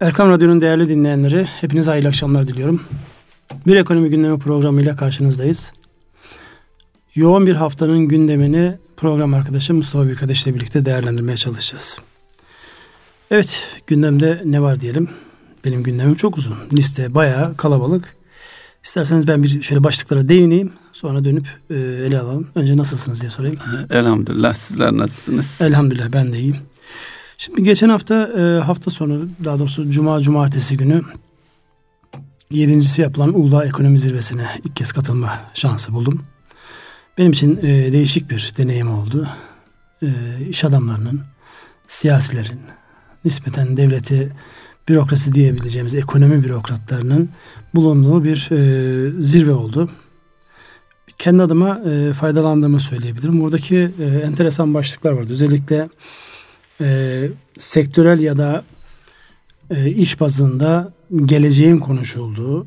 Erkam Radyo'nun değerli dinleyenleri, hepinize hayırlı akşamlar diliyorum. Bir ekonomi gündemi programıyla karşınızdayız. Yoğun bir haftanın gündemini program arkadaşım Mustafa Büyükadeş ile birlikte değerlendirmeye çalışacağız. Evet, gündemde ne var diyelim. Benim gündemim çok uzun. Liste bayağı kalabalık. İsterseniz ben bir şöyle başlıklara değineyim. Sonra dönüp e, ele alalım. Önce nasılsınız diye sorayım. Elhamdülillah. Sizler nasılsınız? Elhamdülillah ben de iyiyim. Şimdi geçen hafta e, hafta sonu daha doğrusu cuma cumartesi günü yedincisi yapılan Uludağ Ekonomi Zirvesi'ne ilk kez katılma şansı buldum. Benim için e, değişik bir deneyim oldu. E, iş adamlarının, siyasilerin, nispeten devleti bürokrasi diyebileceğimiz ekonomi bürokratlarının bulunduğu bir e, zirve oldu. Kendi adıma e, faydalandığımı söyleyebilirim. Buradaki e, enteresan başlıklar vardı. Özellikle e, sektörel ya da e, iş bazında geleceğin konuşulduğu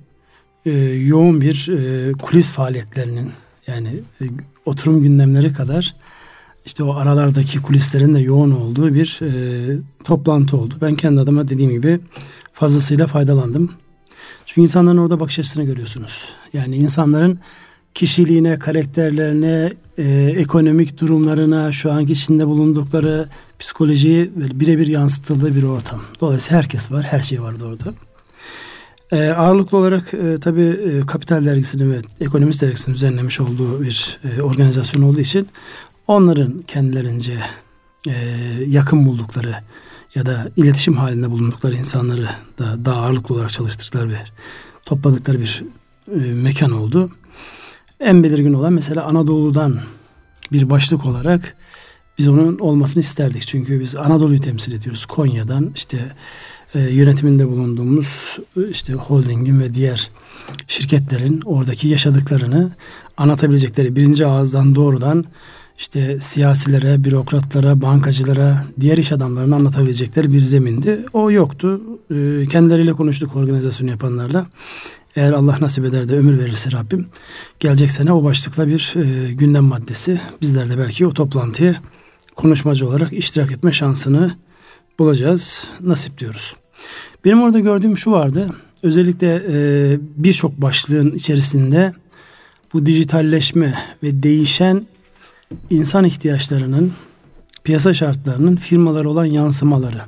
e, yoğun bir e, kulis faaliyetlerinin yani e, oturum gündemleri kadar işte o aralardaki kulislerin de yoğun olduğu bir e, toplantı oldu. Ben kendi adıma dediğim gibi fazlasıyla faydalandım. Çünkü insanların orada bakış açısını görüyorsunuz. Yani insanların kişiliğine, karakterlerine, e, ekonomik durumlarına, şu anki içinde bulundukları psikolojiyi birebir yansıtıldığı bir ortam. Dolayısıyla herkes var, her şey vardı orada. E, ağırlıklı olarak e, tabii e, Kapital Dergisi'nin ve Ekonomist Dergisi'nin düzenlemiş olduğu bir e, organizasyon olduğu için onların kendilerince e, yakın buldukları ya da iletişim halinde bulundukları insanları da daha ağırlıklı olarak çalıştırdıkları bir topladıkları bir e, mekan oldu. En belirgin olan mesela Anadolu'dan bir başlık olarak biz onun olmasını isterdik. Çünkü biz Anadolu'yu temsil ediyoruz. Konya'dan işte e, yönetiminde bulunduğumuz işte holdingin ve diğer şirketlerin oradaki yaşadıklarını anlatabilecekleri birinci ağızdan doğrudan işte siyasilere, bürokratlara, bankacılara, diğer iş adamlarına anlatabilecekleri bir zemindi. O yoktu. E, kendileriyle konuştuk organizasyonu yapanlarla. Eğer Allah nasip eder de ömür verirse Rabbim gelecek sene o başlıkla bir e, gündem maddesi bizler de belki o toplantıya konuşmacı olarak iştirak etme şansını bulacağız. Nasip diyoruz. Benim orada gördüğüm şu vardı. Özellikle e, birçok başlığın içerisinde bu dijitalleşme ve değişen insan ihtiyaçlarının piyasa şartlarının firmalara olan yansımaları.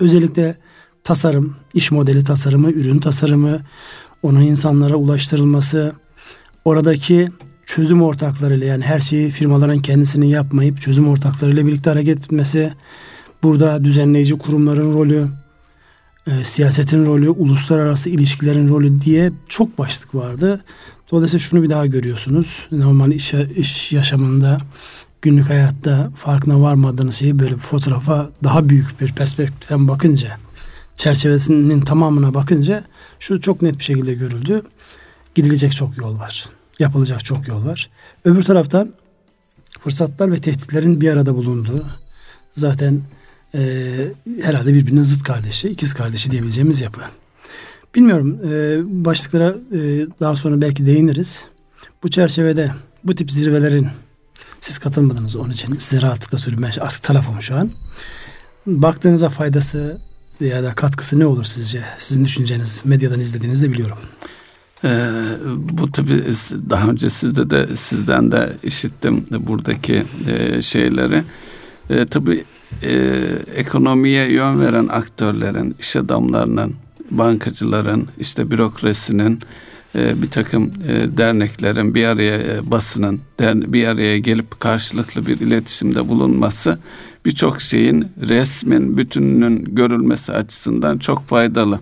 Özellikle tasarım, iş modeli tasarımı, ürün tasarımı, onun insanlara ulaştırılması, oradaki çözüm ortaklarıyla yani her şeyi firmaların kendisini yapmayıp çözüm ortaklarıyla birlikte hareket etmesi, burada düzenleyici kurumların rolü, e, siyasetin rolü, uluslararası ilişkilerin rolü diye çok başlık vardı. Dolayısıyla şunu bir daha görüyorsunuz. Normal iş, iş yaşamında, günlük hayatta farkına varmadığınız şeyi böyle bir fotoğrafa daha büyük bir perspektiften bakınca çerçevesinin tamamına bakınca şu çok net bir şekilde görüldü. Gidilecek çok yol var. Yapılacak çok yol var. Öbür taraftan fırsatlar ve tehditlerin bir arada bulunduğu zaten e, herhalde birbirinin zıt kardeşi, ikiz kardeşi diyebileceğimiz yapı. Bilmiyorum e, başlıklara e, daha sonra belki değiniriz. Bu çerçevede bu tip zirvelerin siz katılmadınız onun için size rahatlıkla artık tarafım şu an. Baktığınızda faydası ya da katkısı ne olur sizce? Sizin düşünceniz medyadan izlediğinizde biliyorum. Ee, bu tabi daha önce sizde de sizden de işittim buradaki e, şeyleri. E, tabi e, ekonomiye yön veren aktörlerin, iş adamlarının, bankacıların, işte bürokrasinin, bir takım e, derneklerin bir araya e, basının bir araya gelip karşılıklı bir iletişimde bulunması birçok şeyin resmin bütününün görülmesi açısından çok faydalı.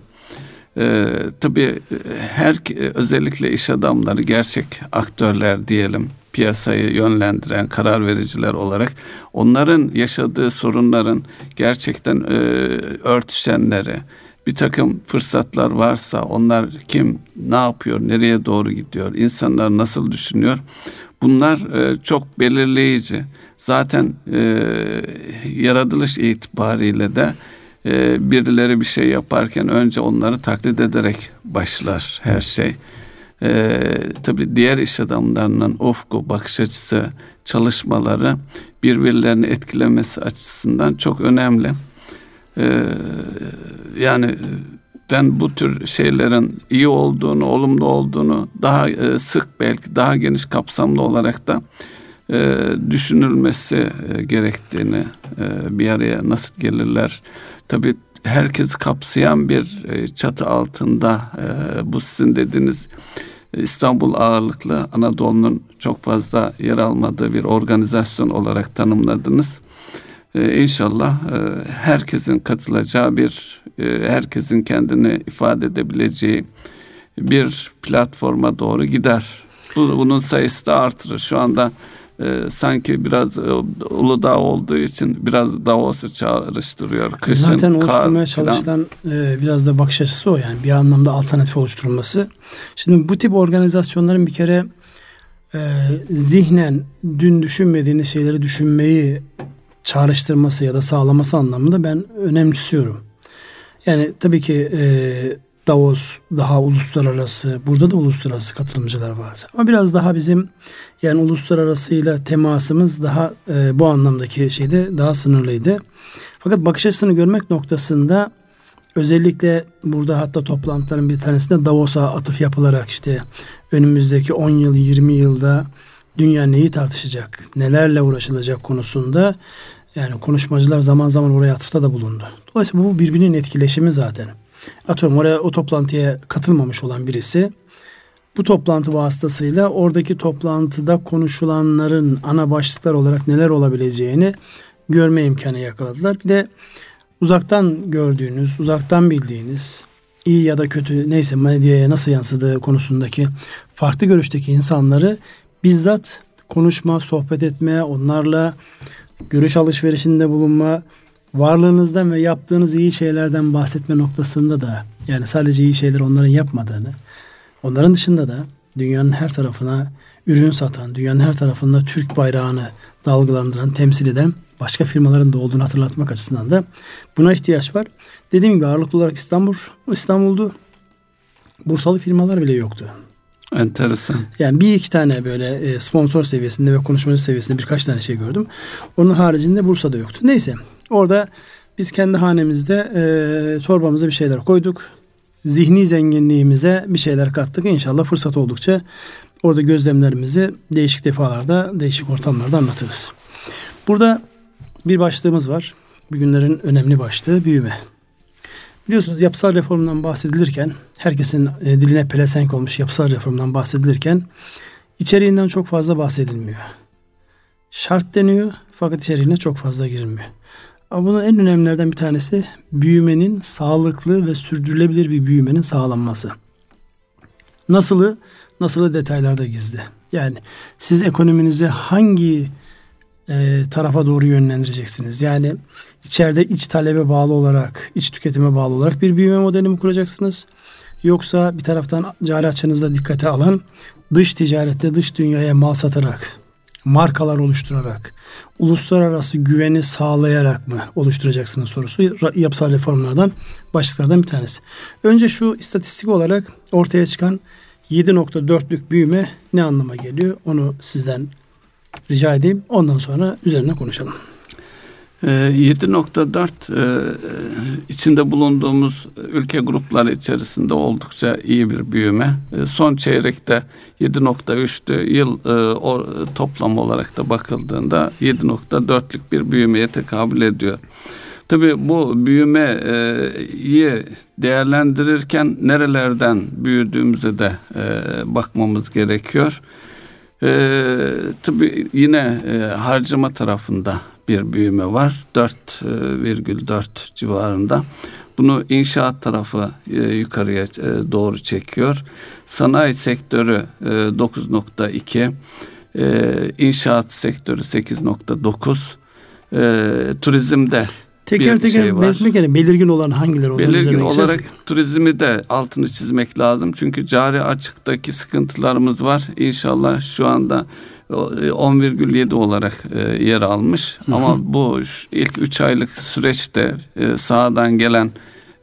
Ee, tabii her özellikle iş adamları gerçek aktörler diyelim piyasayı yönlendiren karar vericiler olarak onların yaşadığı sorunların gerçekten e, örtüşenleri bir takım fırsatlar varsa onlar kim ne yapıyor nereye doğru gidiyor insanlar nasıl düşünüyor bunlar e, çok belirleyici zaten e, yaratılış itibariyle de e, birileri bir şey yaparken önce onları taklit ederek başlar her şey. E, tabii diğer iş adamlarının ufku, bakış açısı, çalışmaları birbirlerini etkilemesi açısından çok önemli. E, yani ben bu tür şeylerin iyi olduğunu, olumlu olduğunu daha e, sık belki daha geniş kapsamlı olarak da e, düşünülmesi e, gerektiğini e, bir araya nasıl gelirler? Tabii herkes kapsayan bir e, çatı altında e, bu sizin dediğiniz İstanbul ağırlıklı Anadolu'nun çok fazla yer almadığı bir organizasyon olarak tanımladınız. Ee, inşallah e, herkesin katılacağı bir, e, herkesin kendini ifade edebileceği bir platforma doğru gider. Bu, bunun sayısı da artırır. Şu anda e, sanki biraz e, Uludağ olduğu için biraz Davos'u çağrıştırıyor. Kışın, Zaten oluşturmaya çalışılan e, biraz da bakış açısı o yani bir anlamda alternatif oluşturulması. Şimdi bu tip organizasyonların bir kere e, zihnen dün düşünmediğiniz şeyleri düşünmeyi çağrıştırması ya da sağlaması anlamında ben önemsiyorum. Yani tabii ki e, Davos daha uluslararası, burada da uluslararası katılımcılar vardı. Ama biraz daha bizim yani uluslararasıyla temasımız daha e, bu anlamdaki şeyde daha sınırlıydı. Fakat bakış açısını görmek noktasında özellikle burada hatta toplantıların bir tanesinde Davos'a atıf yapılarak işte önümüzdeki 10 yıl 20 yılda dünya neyi tartışacak, nelerle uğraşılacak konusunda yani konuşmacılar zaman zaman oraya atıfta da bulundu. Dolayısıyla bu birbirinin etkileşimi zaten. Atıyorum oraya o toplantıya katılmamış olan birisi bu toplantı vasıtasıyla oradaki toplantıda konuşulanların ana başlıklar olarak neler olabileceğini görme imkanı yakaladılar. Bir de uzaktan gördüğünüz, uzaktan bildiğiniz, iyi ya da kötü neyse medyaya nasıl yansıdığı konusundaki farklı görüşteki insanları bizzat konuşma, sohbet etme, onlarla görüş alışverişinde bulunma, varlığınızdan ve yaptığınız iyi şeylerden bahsetme noktasında da yani sadece iyi şeyler onların yapmadığını, onların dışında da dünyanın her tarafına ürün satan, dünyanın her tarafında Türk bayrağını dalgalandıran, temsil eden başka firmaların da olduğunu hatırlatmak açısından da buna ihtiyaç var. Dediğim gibi ağırlıklı olarak İstanbul, İstanbul'du. Bursalı firmalar bile yoktu. Enteresan. Yani bir iki tane böyle e, sponsor seviyesinde ve konuşmacı seviyesinde birkaç tane şey gördüm. Onun haricinde Bursa'da yoktu. Neyse orada biz kendi hanemizde e, torbamıza bir şeyler koyduk. Zihni zenginliğimize bir şeyler kattık. İnşallah fırsat oldukça orada gözlemlerimizi değişik defalarda, değişik ortamlarda anlatırız. Burada bir başlığımız var. Bugünlerin önemli başlığı büyüme. Biliyorsunuz yapısal reformdan bahsedilirken herkesin e, diline pelesenk olmuş yapısal reformdan bahsedilirken içeriğinden çok fazla bahsedilmiyor. Şart deniyor fakat içeriğine çok fazla girilmiyor. Ama bunun en önemlilerden bir tanesi büyümenin sağlıklı ve sürdürülebilir bir büyümenin sağlanması. Nasılı? Nasılı detaylarda gizli. Yani siz ekonominizi hangi e, tarafa doğru yönlendireceksiniz? Yani içeride iç talebe bağlı olarak, iç tüketime bağlı olarak bir büyüme modeli mi kuracaksınız? Yoksa bir taraftan cari açınızda dikkate alan dış ticarette dış dünyaya mal satarak, markalar oluşturarak, uluslararası güveni sağlayarak mı oluşturacaksınız sorusu yapısal reformlardan başlıklardan bir tanesi. Önce şu istatistik olarak ortaya çıkan 7.4'lük büyüme ne anlama geliyor? Onu sizden rica edeyim. Ondan sonra üzerine konuşalım. 7.4 ee, e, içinde bulunduğumuz ülke grupları içerisinde oldukça iyi bir büyüme. E, son çeyrekte 7.3'tü. Yıl e, toplam olarak da bakıldığında 7.4'lük bir büyümeye tekabül ediyor. Tabii bu büyümeyi değerlendirirken nerelerden büyüdüğümüze de bakmamız gerekiyor. Tabii yine harcama tarafında bir büyüme var. 4,4 e, civarında. Bunu inşaat tarafı e, yukarıya e, doğru çekiyor. Sanayi sektörü 9.2, inşaat sektörü 8.9, turizmde Teker bir teker şey var. belirtmek belirgin olan hangileri Belirgin olarak turizmi de altını çizmek lazım. Çünkü cari açıktaki sıkıntılarımız var. İnşallah şu anda 10,7 olarak e, yer almış. Hı hı. Ama bu ilk 3 aylık süreçte e, sahadan gelen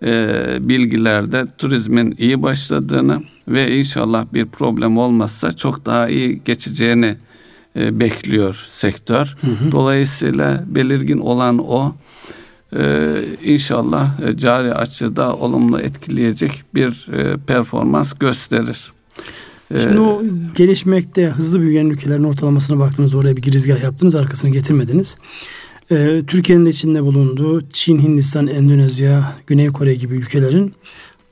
e, bilgilerde turizmin iyi başladığını ve inşallah bir problem olmazsa çok daha iyi geçeceğini bekliyor sektör. Hı hı. Dolayısıyla belirgin olan o. e, inşallah e, cari açıda olumlu etkileyecek bir e, performans gösterir. Şimdi o gelişmekte hızlı büyüyen ülkelerin ortalamasına baktınız oraya bir girizgah yaptınız arkasını getirmediniz. Ee, Türkiye'nin de içinde bulunduğu Çin, Hindistan, Endonezya, Güney Kore gibi ülkelerin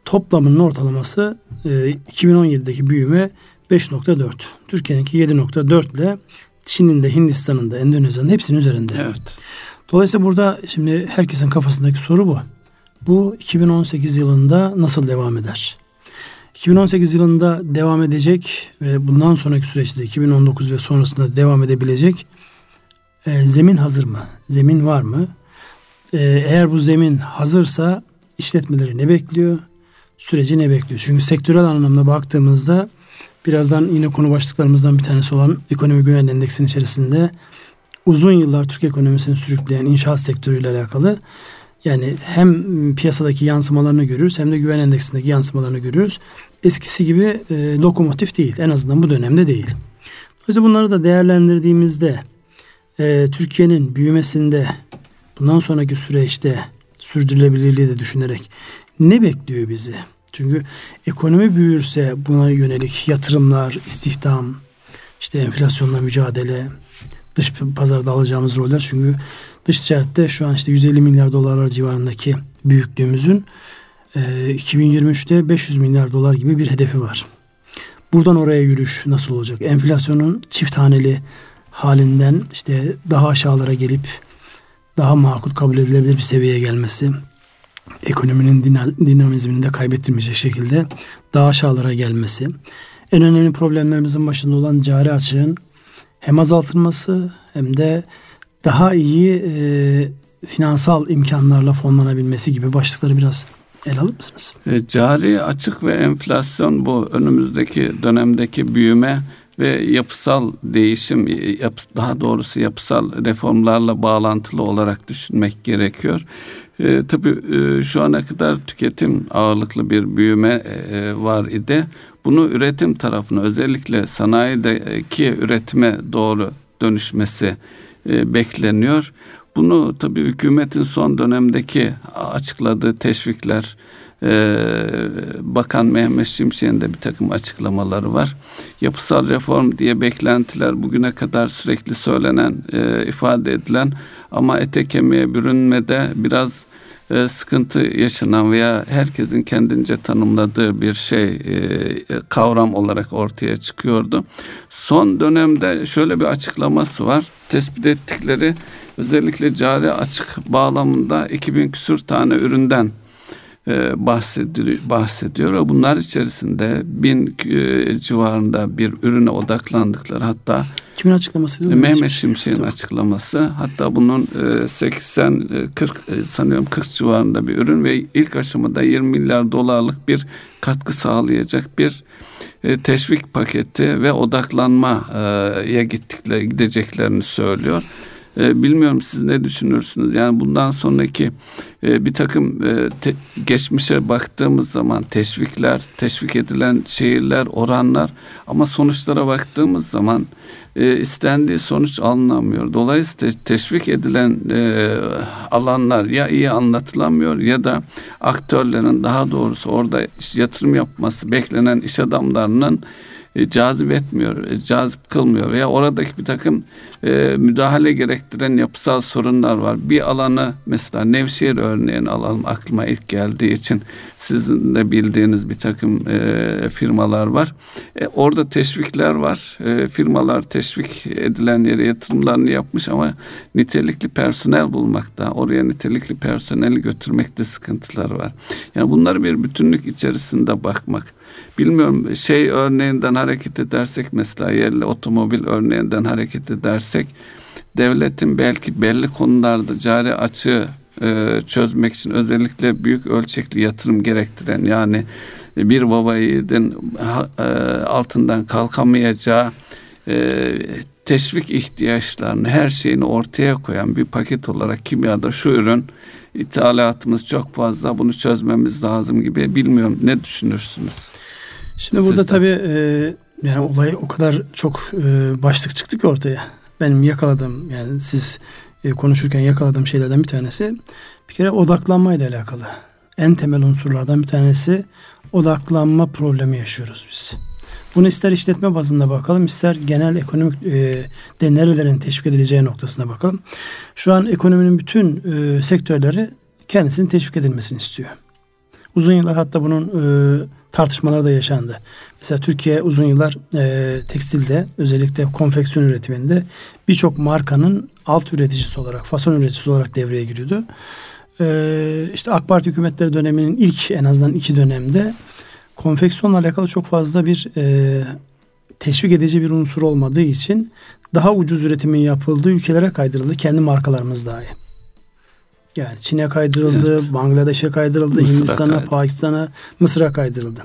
toplamının ortalaması e, 2017'deki büyüme 5.4. Türkiye'ninki 7.4 ile Çin'in de Hindistan'ın da Endonezya'nın hepsinin üzerinde. Evet. Dolayısıyla burada şimdi herkesin kafasındaki soru bu. Bu 2018 yılında nasıl devam eder? 2018 yılında devam edecek ve bundan sonraki süreçte 2019 ve sonrasında devam edebilecek e, zemin hazır mı? Zemin var mı? E, eğer bu zemin hazırsa işletmeleri ne bekliyor? Süreci ne bekliyor? Çünkü sektörel anlamda baktığımızda birazdan yine konu başlıklarımızdan bir tanesi olan ekonomi güven endeksinin içerisinde uzun yıllar Türk ekonomisini sürükleyen inşaat sektörüyle alakalı yani hem piyasadaki yansımalarını görüyoruz hem de güven endeksindeki yansımalarını görüyoruz. Eskisi gibi e, lokomotif değil. En azından bu dönemde değil. Dolayısıyla bunları da değerlendirdiğimizde e, Türkiye'nin büyümesinde bundan sonraki süreçte sürdürülebilirliği de düşünerek ne bekliyor bizi? Çünkü ekonomi büyürse buna yönelik yatırımlar, istihdam, işte enflasyonla mücadele, dış pazarda alacağımız roller. Çünkü dış ticarette şu an işte 150 milyar dolarlar civarındaki büyüklüğümüzün e, 2023'te 500 milyar dolar gibi bir hedefi var. Buradan oraya yürüyüş nasıl olacak? Enflasyonun çift haneli halinden işte daha aşağılara gelip daha makul kabul edilebilir bir seviyeye gelmesi, ekonominin dinamizmini de kaybettirmeyecek şekilde daha aşağılara gelmesi, en önemli problemlerimizin başında olan cari açığın hem azaltılması hem de daha iyi e, finansal imkanlarla fonlanabilmesi gibi başlıkları biraz ele alır mısınız? E, cari açık ve enflasyon bu önümüzdeki dönemdeki büyüme ve yapısal değişim daha doğrusu yapısal reformlarla bağlantılı olarak düşünmek gerekiyor. E, tabii e, şu ana kadar tüketim ağırlıklı bir büyüme e, var idi. Bunu üretim tarafına özellikle sanayideki üretime doğru dönüşmesi e, bekleniyor. Bunu tabii hükümetin son dönemdeki açıkladığı teşvikler, ee, Bakan Mehmet Şimşek'in de bir takım açıklamaları var. Yapısal reform diye beklentiler bugüne kadar sürekli söylenen, e, ifade edilen ama ete kemiğe bürünmede biraz e, sıkıntı yaşanan veya herkesin kendince tanımladığı bir şey e, kavram olarak ortaya çıkıyordu. Son dönemde şöyle bir açıklaması var. Tespit ettikleri özellikle cari açık bağlamında 2000 küsür tane üründen bahsediyor, bahsediyor ve bunlar içerisinde bin e, civarında bir ürüne odaklandıkları hatta Kimin açıklaması? Değil mi? Mehmet Şimşek'in açıklaması. Hatta bunun 80 40 e, sanıyorum 40 civarında bir ürün ve ilk aşamada 20 milyar dolarlık bir katkı sağlayacak bir teşvik paketi ve odaklanmaya gittikleri gideceklerini söylüyor. E, bilmiyorum siz ne düşünürsünüz? Yani bundan sonraki e, bir takım e, te, geçmişe baktığımız zaman teşvikler, teşvik edilen şehirler, oranlar ama sonuçlara baktığımız zaman e, istendiği sonuç alınamıyor. Dolayısıyla teşvik edilen e, alanlar ya iyi anlatılamıyor ya da aktörlerin daha doğrusu orada yatırım yapması beklenen iş adamlarının e, cazip etmiyor, e, cazip kılmıyor veya oradaki bir takım e, müdahale gerektiren yapısal sorunlar var. Bir alanı mesela Nevşehir örneğini alalım aklıma ilk geldiği için sizin de bildiğiniz bir takım e, firmalar var. E, orada teşvikler var. E, firmalar teşvik edilen yere yatırımlarını yapmış ama nitelikli personel bulmakta, oraya nitelikli personeli götürmekte sıkıntılar var. Yani bunları bir bütünlük içerisinde bakmak bilmiyorum şey örneğinden hareket edersek mesela yerli otomobil örneğinden hareket edersek devletin belki belli konularda cari açığı e, çözmek için özellikle büyük ölçekli yatırım gerektiren yani bir baba e, altından kalkamayacağı e, teşvik ihtiyaçlarını her şeyini ortaya koyan bir paket olarak kimyada şu ürün ithalatımız çok fazla bunu çözmemiz lazım gibi bilmiyorum ne düşünürsünüz? Şimdi burada tabii e, yani olay o kadar çok e, başlık çıktı ki ortaya. Benim yakaladığım yani siz e, konuşurken yakaladığım şeylerden bir tanesi Bir kere odaklanma ile alakalı. En temel unsurlardan bir tanesi odaklanma problemi yaşıyoruz biz. Bunu ister işletme bazında bakalım, ister genel ekonomik e, de nerelerin teşvik edileceği noktasına bakalım. Şu an ekonominin bütün e, sektörleri kendisinin teşvik edilmesini istiyor. Uzun yıllar hatta bunun e, tartışmaları da yaşandı. Mesela Türkiye uzun yıllar e, tekstilde özellikle konfeksiyon üretiminde birçok markanın alt üreticisi olarak, fason üreticisi olarak devreye giriyordu. E, işte AK Parti hükümetleri döneminin ilk en azından iki dönemde konfeksiyonla alakalı çok fazla bir e, teşvik edici bir unsur olmadığı için daha ucuz üretimin yapıldığı ülkelere kaydırıldı. Kendi markalarımız dahi. Yani Çin'e kaydırıldı, evet. Bangladeş'e kaydırıldı, Hindistan'a, Pakistan'a, Mısır'a kaydırıldı.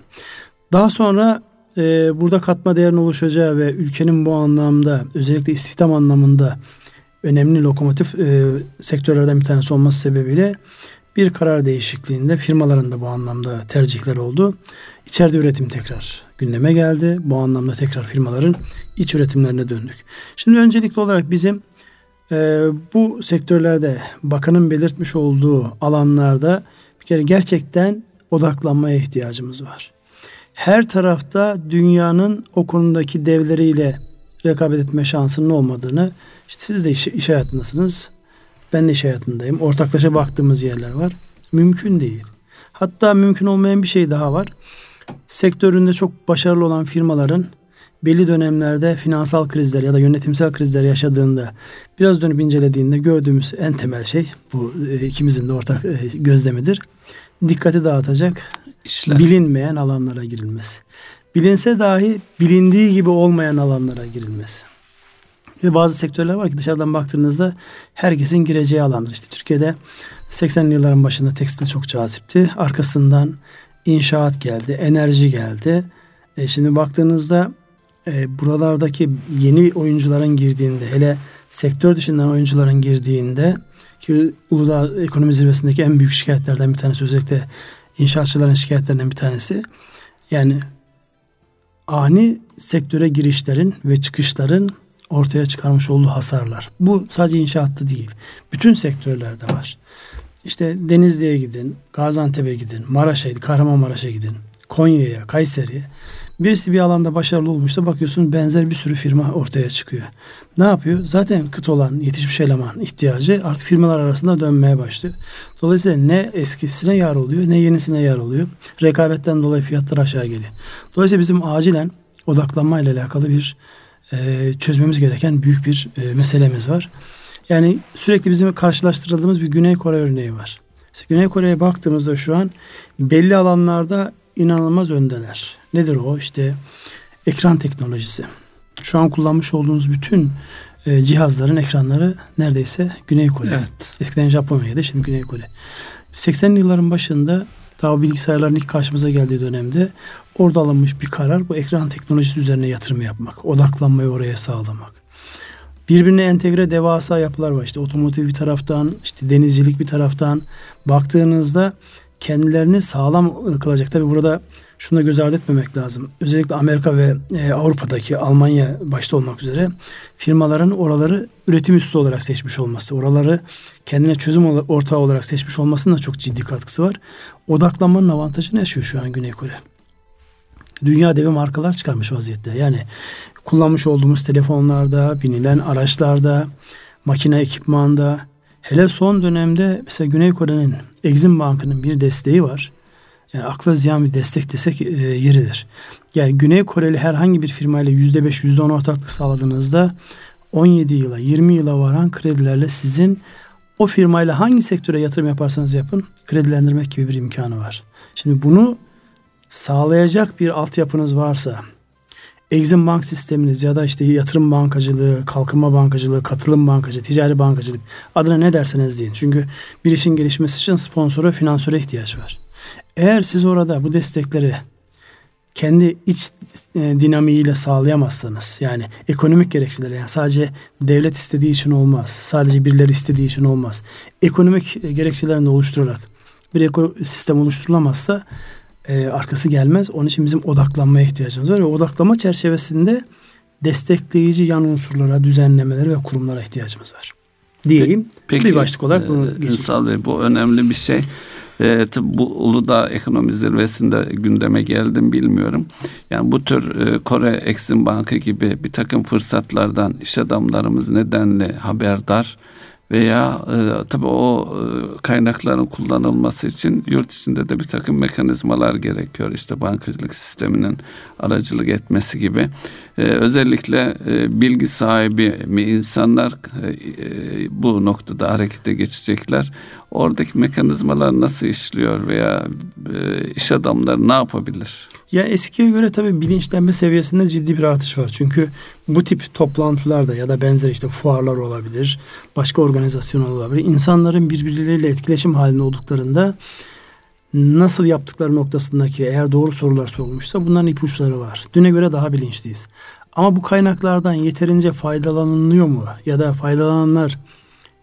Daha sonra e, burada katma değerin oluşacağı ve ülkenin bu anlamda özellikle istihdam anlamında önemli lokomotif e, sektörlerden bir tanesi olması sebebiyle bir karar değişikliğinde firmaların da bu anlamda tercihler oldu. İçeride üretim tekrar gündeme geldi. Bu anlamda tekrar firmaların iç üretimlerine döndük. Şimdi öncelikli olarak bizim e, bu sektörlerde bakanın belirtmiş olduğu alanlarda bir kere gerçekten odaklanmaya ihtiyacımız var. Her tarafta dünyanın o konudaki devleriyle rekabet etme şansının olmadığını işte siz de iş, iş hayatındasınız. Ben de iş hayatındayım. Ortaklaşa baktığımız yerler var. Mümkün değil. Hatta mümkün olmayan bir şey daha var. Sektöründe çok başarılı olan firmaların belli dönemlerde finansal krizler ya da yönetimsel krizler yaşadığında biraz dönüp incelediğinde gördüğümüz en temel şey bu e, ikimizin de ortak e, gözlemidir. Dikkati dağıtacak İşler. bilinmeyen alanlara girilmesi. Bilinse dahi bilindiği gibi olmayan alanlara girilmesi. Ve bazı sektörler var ki dışarıdan baktığınızda herkesin gireceği alandır. İşte Türkiye'de 80'li yılların başında tekstil çok cazipti. Arkasından inşaat geldi, enerji geldi. E şimdi baktığınızda e, buralardaki yeni oyuncuların girdiğinde hele sektör dışından oyuncuların girdiğinde ki Uludağ ekonomi zirvesindeki en büyük şikayetlerden bir tanesi özellikle inşaatçıların şikayetlerinden bir tanesi yani ani sektöre girişlerin ve çıkışların ortaya çıkarmış olduğu hasarlar. Bu sadece inşaatta değil. Bütün sektörlerde var. İşte Denizli'ye gidin, Gaziantep'e gidin, Maraş'a gidin, Kahramanmaraş'a gidin, Konya'ya, Kayseri'ye. Birisi bir alanda başarılı olmuşsa bakıyorsun benzer bir sürü firma ortaya çıkıyor. Ne yapıyor? Zaten kıt olan yetişmiş eleman ihtiyacı artık firmalar arasında dönmeye başlıyor. Dolayısıyla ne eskisine yar oluyor ne yenisine yar oluyor. Rekabetten dolayı fiyatlar aşağı geliyor. Dolayısıyla bizim acilen odaklanma ile alakalı bir e, çözmemiz gereken büyük bir e, meselemiz var. Yani sürekli bizim karşılaştırıldığımız bir Güney Kore örneği var. Güney Kore'ye baktığımızda şu an belli alanlarda inanılmaz öndeler. Nedir o? İşte ekran teknolojisi. Şu an kullanmış olduğunuz bütün e, cihazların ekranları neredeyse Güney Kore. Evet. Eskiden Japonya'da şimdi Güney Kore. 80'li yılların başında daha bilgisayarların ilk karşımıza geldiği dönemde orada alınmış bir karar bu ekran teknolojisi üzerine yatırım yapmak. Odaklanmayı oraya sağlamak. Birbirine entegre devasa yapılar var. İşte otomotiv bir taraftan, işte denizcilik bir taraftan baktığınızda kendilerini sağlam kılacak. Tabi burada şunu da göz ardı etmemek lazım. Özellikle Amerika ve e, Avrupa'daki Almanya başta olmak üzere firmaların oraları üretim üssü olarak seçmiş olması, oraları kendine çözüm ortağı olarak seçmiş olmasının da çok ciddi katkısı var. Odaklanmanın avantajını yaşıyor şu an Güney Kore. Dünya devi markalar çıkarmış vaziyette. Yani kullanmış olduğumuz telefonlarda, binilen araçlarda, makine ekipmanda, hele son dönemde mesela Güney Kore'nin Exim Bank'ının bir desteği var. Yani akla ziyan bir destek desek e, yeridir. Yani Güney Koreli herhangi bir firmayla yüzde beş, yüzde on ortaklık sağladığınızda 17 yıla, 20 yıla varan kredilerle sizin o firmayla hangi sektöre yatırım yaparsanız yapın kredilendirmek gibi bir imkanı var. Şimdi bunu sağlayacak bir altyapınız varsa Exim Bank sisteminiz ya da işte yatırım bankacılığı, kalkınma bankacılığı, katılım bankacılığı, ticari bankacılık adına ne derseniz deyin. Çünkü bir işin gelişmesi için sponsora, finansöre ihtiyaç var. Eğer siz orada bu destekleri kendi iç e, dinamiğiyle sağlayamazsanız yani ekonomik gerekçeleri yani sadece devlet istediği için olmaz. Sadece birileri istediği için olmaz. Ekonomik gerekçelerini oluşturarak bir ekosistem oluşturulamazsa e, arkası gelmez. Onun için bizim odaklanmaya ihtiyacımız var ve odaklama çerçevesinde destekleyici yan unsurlara, düzenlemelere ve kurumlara ihtiyacımız var. diyeyim. Peki, bir başlık olarak bunu e, geçeyim. Ünsal Bey bu önemli bir şey. E, bu Uludağ Ekonomi Zirvesi'nde gündeme geldim bilmiyorum. Yani bu tür e, Kore Exim Bankı gibi bir takım fırsatlardan iş adamlarımız nedenle haberdar veya e, tabii o e, kaynakların kullanılması için yurt içinde de bir takım mekanizmalar gerekiyor. İşte bankacılık sisteminin aracılık etmesi gibi. E, özellikle e, bilgi sahibi mi insanlar e, e, bu noktada harekete geçecekler. Oradaki mekanizmalar nasıl işliyor veya e, iş adamları ne yapabilir? Ya eskiye göre tabii bilinçlenme seviyesinde ciddi bir artış var. Çünkü bu tip toplantılarda ya da benzer işte fuarlar olabilir, başka organizasyonlar olabilir. İnsanların birbirleriyle etkileşim halinde olduklarında nasıl yaptıkları noktasındaki eğer doğru sorular sorulmuşsa bunların ipuçları var. Düne göre daha bilinçliyiz. Ama bu kaynaklardan yeterince faydalanılıyor mu? Ya da faydalananlar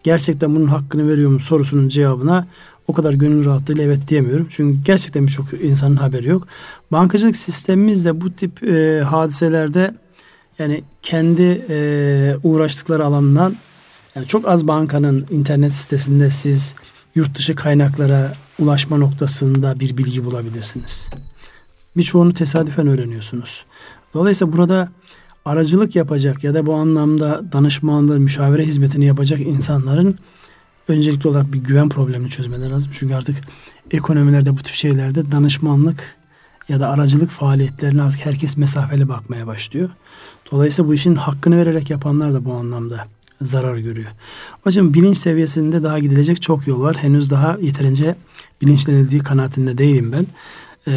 gerçekten bunun hakkını veriyor mu sorusunun cevabına o kadar gönül rahatlığıyla evet diyemiyorum. Çünkü gerçekten birçok insanın haberi yok. Bankacılık sistemimiz de bu tip e, hadiselerde yani kendi e, uğraştıkları alandan yani çok az bankanın internet sitesinde siz yurt dışı kaynaklara ulaşma noktasında bir bilgi bulabilirsiniz. Birçoğunu tesadüfen öğreniyorsunuz. Dolayısıyla burada aracılık yapacak ya da bu anlamda danışmanlığı, müşavire hizmetini yapacak insanların öncelikli olarak bir güven problemini çözmeleri lazım. Çünkü artık ekonomilerde bu tip şeylerde danışmanlık ya da aracılık faaliyetlerine artık herkes mesafeli bakmaya başlıyor. Dolayısıyla bu işin hakkını vererek yapanlar da bu anlamda zarar görüyor. Hocam bilinç seviyesinde daha gidilecek çok yol var. Henüz daha yeterince bilinçlenildiği kanaatinde değilim ben. Ee,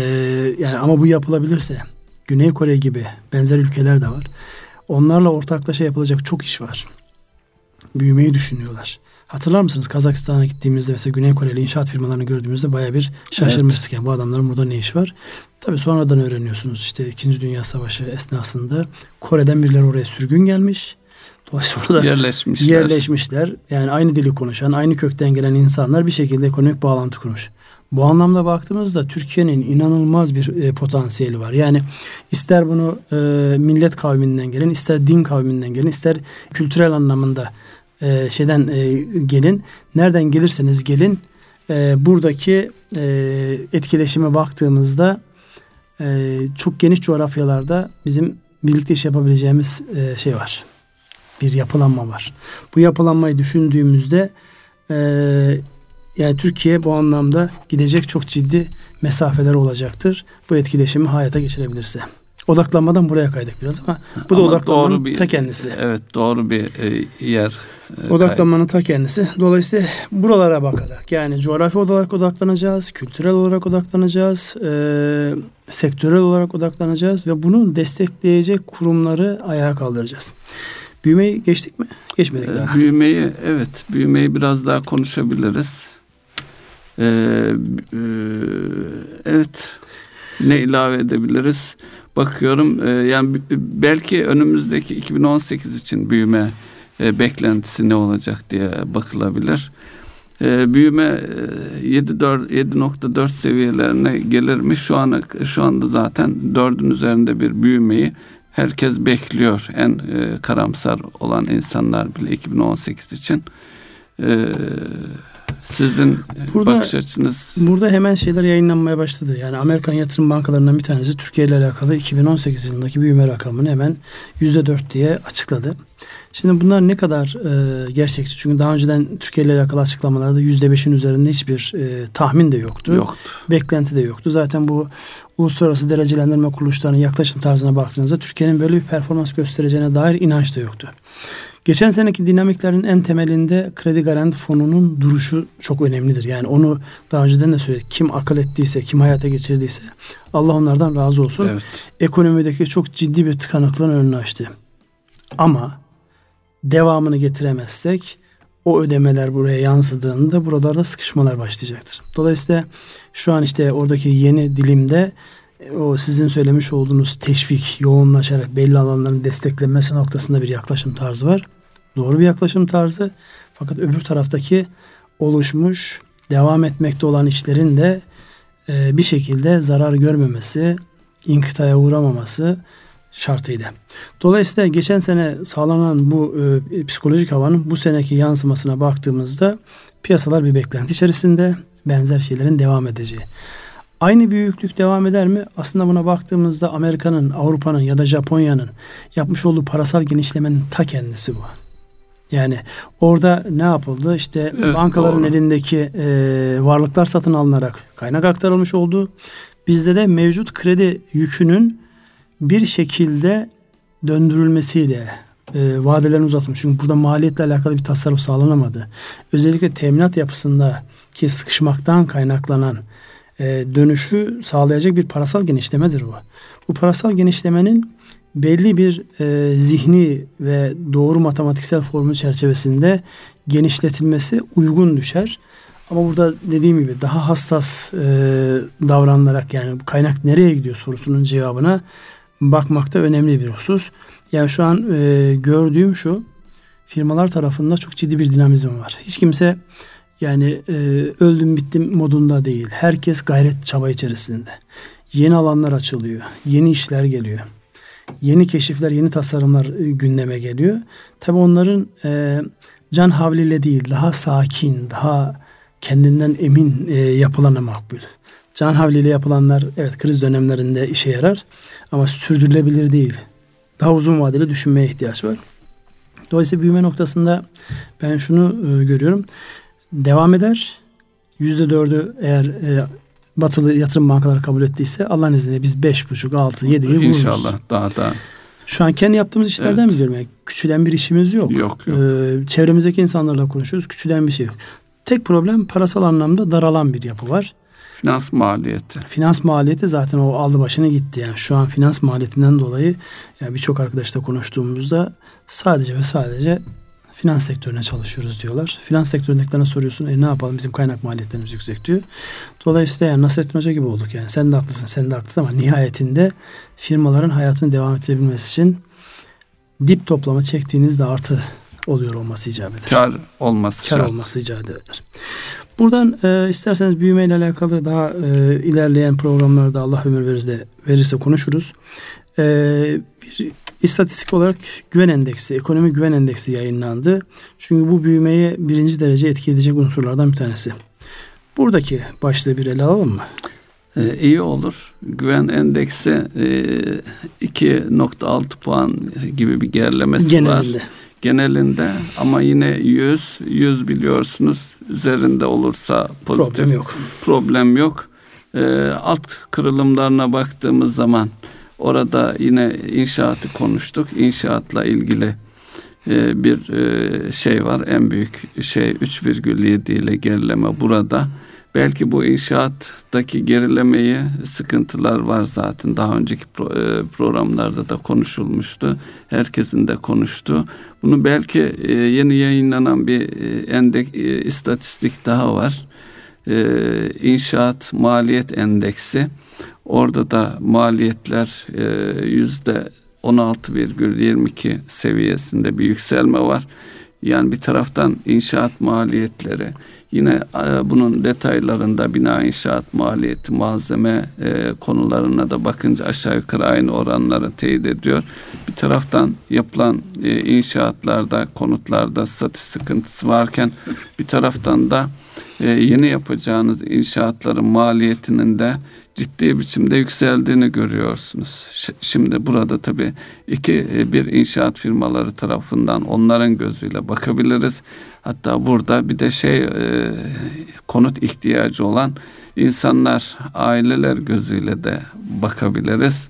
yani ama bu yapılabilirse Güney Kore gibi benzer ülkeler de var. Onlarla ortaklaşa yapılacak çok iş var. Büyümeyi düşünüyorlar. Hatırlar mısınız Kazakistan'a gittiğimizde mesela Güney Koreli inşaat firmalarını gördüğümüzde baya bir şaşırmıştık. Evet. Yani bu adamların burada ne iş var? Tabi sonradan öğreniyorsunuz işte 2. Dünya Savaşı esnasında Kore'den birileri oraya sürgün gelmiş. Dolayısıyla orada yerleşmişler. yerleşmişler. Yani aynı dili konuşan, aynı kökten gelen insanlar bir şekilde ekonomik bağlantı kurmuş. Bu anlamda baktığımızda Türkiye'nin inanılmaz bir e, potansiyeli var. Yani ister bunu e, millet kavminden gelen, ister din kavminden gelen, ister kültürel anlamında e, şeyden e, gelin. Nereden gelirseniz gelin e, buradaki e, etkileşime baktığımızda e, çok geniş coğrafyalarda bizim birlikte iş yapabileceğimiz e, şey var. Bir yapılanma var. Bu yapılanmayı düşündüğümüzde e, yani Türkiye bu anlamda gidecek çok ciddi mesafeler olacaktır. Bu etkileşimi hayata geçirebilirse. Odaklanmadan buraya kaydık biraz ama bu da ama odaklanmanın bir, ta kendisi. Evet doğru bir e, yer. E, odaklanmanın ta kendisi. Dolayısıyla buralara bakarak yani coğrafi olarak odaklanacağız, kültürel olarak odaklanacağız, e, sektörel olarak odaklanacağız ve bunu destekleyecek kurumları ayağa kaldıracağız. Büyümeyi geçtik mi? Geçmedik e, daha. Büyümeyi evet büyümeyi biraz daha konuşabiliriz. Ee, e, evet ne ilave edebiliriz? bakıyorum e, yani belki önümüzdeki 2018 için büyüme e, beklentisi ne olacak diye bakılabilir. E, büyüme e, 7.4 seviyelerine gelir mi? Şu an şu anda zaten 4'ün üzerinde bir büyümeyi herkes bekliyor. En e, karamsar olan insanlar bile 2018 için. E, sizin burada, bakış açınız? Burada hemen şeyler yayınlanmaya başladı. Yani Amerikan yatırım bankalarından bir tanesi Türkiye ile alakalı 2018 yılındaki büyüme rakamını hemen %4 diye açıkladı. Şimdi bunlar ne kadar e, gerçekçi? Çünkü daha önceden Türkiye ile alakalı açıklamalarda %5'in üzerinde hiçbir e, tahmin de yoktu. Yoktu. Beklenti de yoktu. Zaten bu uluslararası derecelendirme kuruluşlarının yaklaşım tarzına baktığınızda Türkiye'nin böyle bir performans göstereceğine dair inanç da yoktu. Geçen seneki dinamiklerin en temelinde kredi garanti fonunun duruşu çok önemlidir. Yani onu daha önceden de söyledik. Kim akıl ettiyse, kim hayata geçirdiyse Allah onlardan razı olsun. Evet. Ekonomideki çok ciddi bir tıkanıklığın önünü açtı. Ama devamını getiremezsek o ödemeler buraya yansıdığında buralarda sıkışmalar başlayacaktır. Dolayısıyla şu an işte oradaki yeni dilimde o sizin söylemiş olduğunuz teşvik, yoğunlaşarak belli alanların desteklenmesi noktasında bir yaklaşım tarzı var. Doğru bir yaklaşım tarzı. Fakat öbür taraftaki oluşmuş, devam etmekte olan işlerin de e, bir şekilde zarar görmemesi, inkıtaya uğramaması şartıyla. Dolayısıyla geçen sene sağlanan bu e, psikolojik havanın bu seneki yansımasına baktığımızda piyasalar bir beklenti içerisinde benzer şeylerin devam edeceği. Aynı büyüklük devam eder mi? Aslında buna baktığımızda Amerika'nın, Avrupa'nın ya da Japonya'nın yapmış olduğu parasal genişlemenin ta kendisi bu. Yani orada ne yapıldı? İşte evet, bankaların doğru. elindeki e, varlıklar satın alınarak kaynak aktarılmış oldu. Bizde de mevcut kredi yükünün bir şekilde döndürülmesiyle e, vadelerini uzatılmış. Çünkü burada maliyetle alakalı bir tasarruf sağlanamadı. Özellikle teminat yapısında ki sıkışmaktan kaynaklanan dönüşü sağlayacak bir parasal genişlemedir bu. Bu parasal genişlemenin belli bir e, zihni ve doğru matematiksel formül çerçevesinde genişletilmesi uygun düşer. Ama burada dediğim gibi daha hassas e, davranarak yani kaynak nereye gidiyor sorusunun cevabına bakmakta önemli bir husus. Yani şu an e, gördüğüm şu firmalar tarafında çok ciddi bir dinamizm var. Hiç kimse yani e, öldüm bittim modunda değil. Herkes gayret çaba içerisinde. Yeni alanlar açılıyor. Yeni işler geliyor. Yeni keşifler, yeni tasarımlar e, gündeme geliyor. Tabi onların e, can havliyle değil, daha sakin, daha kendinden emin e, yapılana makbul. Can havliyle yapılanlar evet kriz dönemlerinde işe yarar ama sürdürülebilir değil. Daha uzun vadeli düşünmeye ihtiyaç var. Dolayısıyla büyüme noktasında ben şunu e, görüyorum. Devam eder. Yüzde dördü eğer e, batılı yatırım bankaları kabul ettiyse Allah'ın izniyle biz beş buçuk, altı, yediyi buluruz. İnşallah daha da. Şu an kendi yaptığımız işlerden evet. biliyorum. Yani küçülen bir işimiz yok. Yok yok. Ee, çevremizdeki insanlarla konuşuyoruz. Küçülen bir şey yok. Tek problem parasal anlamda daralan bir yapı var. Finans maliyeti. Finans maliyeti zaten o aldı başını gitti. Yani şu an finans maliyetinden dolayı yani birçok arkadaşla konuştuğumuzda sadece ve sadece finans sektörüne çalışıyoruz diyorlar. Finans sektöründekilerine soruyorsun e ne yapalım bizim kaynak maliyetlerimiz yüksek diyor. Dolayısıyla yani Nasrettin Hoca gibi olduk yani. Sen de haklısın sen de haklısın ama nihayetinde firmaların hayatını devam ettirebilmesi için dip toplama çektiğinizde artı oluyor olması icap eder. Kar olması Kar şart. olması icap eder. Buradan e, isterseniz büyümeyle alakalı daha e, ilerleyen programlarda Allah ömür verirse, verirse konuşuruz. E, bir istatistik olarak güven endeksi, ekonomi güven endeksi yayınlandı. Çünkü bu büyümeye birinci derece etki edecek unsurlardan bir tanesi. Buradaki başlığı bir ele alalım mı? Ee, iyi olur. Güven endeksi e, 2.6 puan gibi bir gerilemesi Genelinde. var genelinde ama yine 100 100 biliyorsunuz üzerinde olursa pozitif problem yok. Problem yok. E, alt kırılımlarına baktığımız zaman orada yine inşaatı konuştuk. İnşaatla ilgili e, bir e, şey var. En büyük şey 3,7 ile gerileme burada. Belki bu inşaattaki gerilemeyi sıkıntılar var zaten. Daha önceki e, programlarda da konuşulmuştu. Herkesin de konuştu. Bunu belki yeni yayınlanan bir endek istatistik daha var. İnşaat maliyet endeksi. Orada da maliyetler e, yüzde 16,22 seviyesinde bir yükselme var. Yani bir taraftan inşaat maliyetleri Yine e, bunun detaylarında bina inşaat maliyeti, malzeme e, konularına da bakınca aşağı yukarı aynı oranları teyit ediyor. Bir taraftan yapılan inşaatlarda, konutlarda statü sıkıntısı varken bir taraftan da yeni yapacağınız inşaatların maliyetinin de ciddi biçimde yükseldiğini görüyorsunuz. Şimdi burada tabii iki e, bir inşaat firmaları tarafından onların gözüyle bakabiliriz. Hatta burada bir de şey e, konut ihtiyacı olan insanlar, aileler gözüyle de bakabiliriz.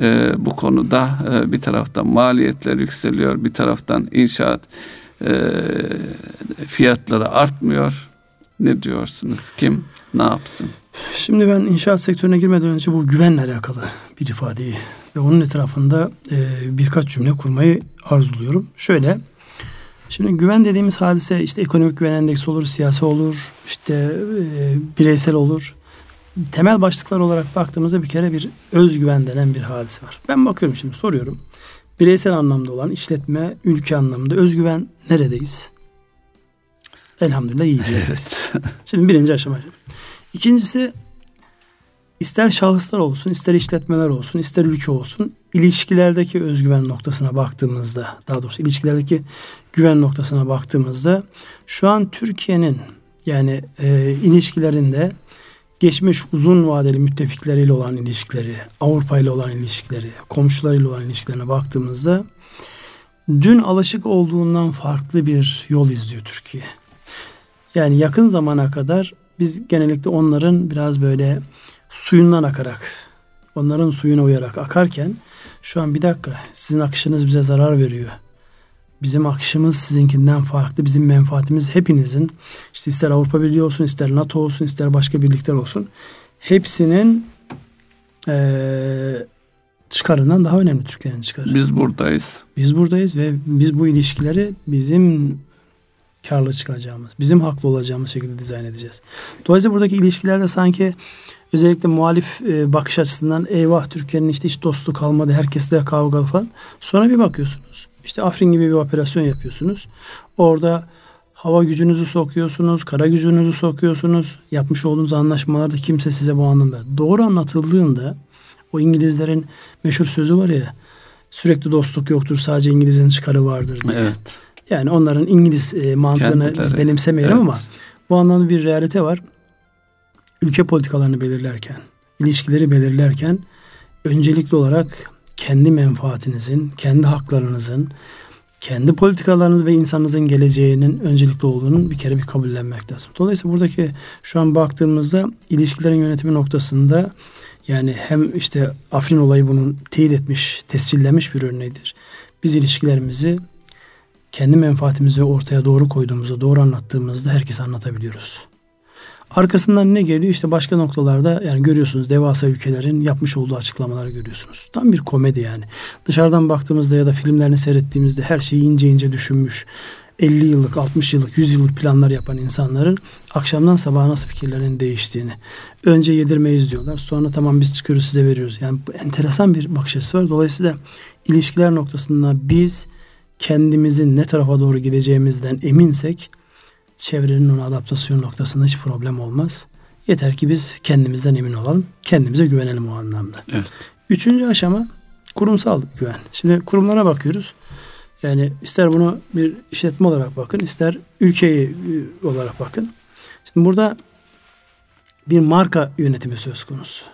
E, bu konuda bir taraftan maliyetler yükseliyor, bir taraftan inşaat fiyatları artmıyor. Ne diyorsunuz? Kim ne yapsın? Şimdi ben inşaat sektörüne girmeden önce bu güvenle alakalı bir ifadeyi ve onun etrafında e, birkaç cümle kurmayı arzuluyorum. Şöyle, şimdi güven dediğimiz hadise işte ekonomik güven endeksi olur, siyasi olur, işte e, bireysel olur. Temel başlıklar olarak baktığımızda bir kere bir özgüven denen bir hadise var. Ben bakıyorum şimdi soruyorum. Bireysel anlamda olan işletme, ülke anlamında özgüven neredeyiz? Elhamdülillah iyi bir Evet. Şimdi birinci aşama. İkincisi ister şahıslar olsun, ister işletmeler olsun, ister ülke olsun ilişkilerdeki özgüven noktasına baktığımızda, daha doğrusu ilişkilerdeki güven noktasına baktığımızda şu an Türkiye'nin yani e, ilişkilerinde geçmiş uzun vadeli müttefikleriyle olan ilişkileri, Avrupa ile olan ilişkileri, komşularıyla olan ilişkilerine baktığımızda dün alışık olduğundan farklı bir yol izliyor Türkiye. Yani yakın zamana kadar biz genellikle onların biraz böyle suyundan akarak, onların suyuna uyarak akarken şu an bir dakika sizin akışınız bize zarar veriyor. Bizim akışımız sizinkinden farklı. Bizim menfaatimiz hepinizin işte ister Avrupa Birliği olsun, ister NATO olsun, ister başka birlikler olsun. Hepsinin ee, çıkarından daha önemli Türkiye'nin çıkarı. Biz buradayız. Biz buradayız ve biz bu ilişkileri bizim karlı çıkacağımız, bizim haklı olacağımız şekilde dizayn edeceğiz. Dolayısıyla buradaki ilişkilerde sanki özellikle muhalif e, bakış açısından eyvah Türkiye'nin işte hiç dostluk kalmadı, herkesle kavgalı falan. Sonra bir bakıyorsunuz. İşte Afrin gibi bir operasyon yapıyorsunuz. Orada hava gücünüzü sokuyorsunuz, kara gücünüzü sokuyorsunuz. Yapmış olduğunuz anlaşmalarda kimse size bu anlamda. Doğru anlatıldığında o İngilizlerin meşhur sözü var ya sürekli dostluk yoktur sadece İngiliz'in çıkarı vardır diye. Evet. Yani onların İngiliz e, mantığını Kendileri. biz benimsemeyelim evet. ama bu anlamda bir realite var. Ülke politikalarını belirlerken, ilişkileri belirlerken öncelikli olarak kendi menfaatinizin, kendi haklarınızın, kendi politikalarınız ve insanınızın geleceğinin öncelikli olduğunun bir kere bir kabullenmek lazım. Dolayısıyla buradaki şu an baktığımızda ilişkilerin yönetimi noktasında yani hem işte Afrin olayı bunun teyit etmiş, tescillemiş bir örneğidir. Biz ilişkilerimizi kendi menfaatimizi ortaya doğru koyduğumuzda, doğru anlattığımızda herkese anlatabiliyoruz. Arkasından ne geliyor? İşte başka noktalarda yani görüyorsunuz devasa ülkelerin yapmış olduğu açıklamaları görüyorsunuz. Tam bir komedi yani. Dışarıdan baktığımızda ya da filmlerini seyrettiğimizde her şeyi ince ince düşünmüş. 50 yıllık, 60 yıllık, 100 yıllık planlar yapan insanların akşamdan sabaha nasıl fikirlerinin değiştiğini. Önce yedirmeyiz diyorlar. Sonra tamam biz çıkıyoruz size veriyoruz. Yani bu enteresan bir bakış açısı var. Dolayısıyla ilişkiler noktasında biz kendimizin ne tarafa doğru gideceğimizden eminsek çevrenin ona adaptasyon noktasında hiç problem olmaz. Yeter ki biz kendimizden emin olalım. Kendimize güvenelim o anlamda. Evet. Üçüncü aşama kurumsal güven. Şimdi kurumlara bakıyoruz. Yani ister bunu bir işletme olarak bakın, ister ülkeyi e, olarak bakın. Şimdi burada bir marka yönetimi söz konusu.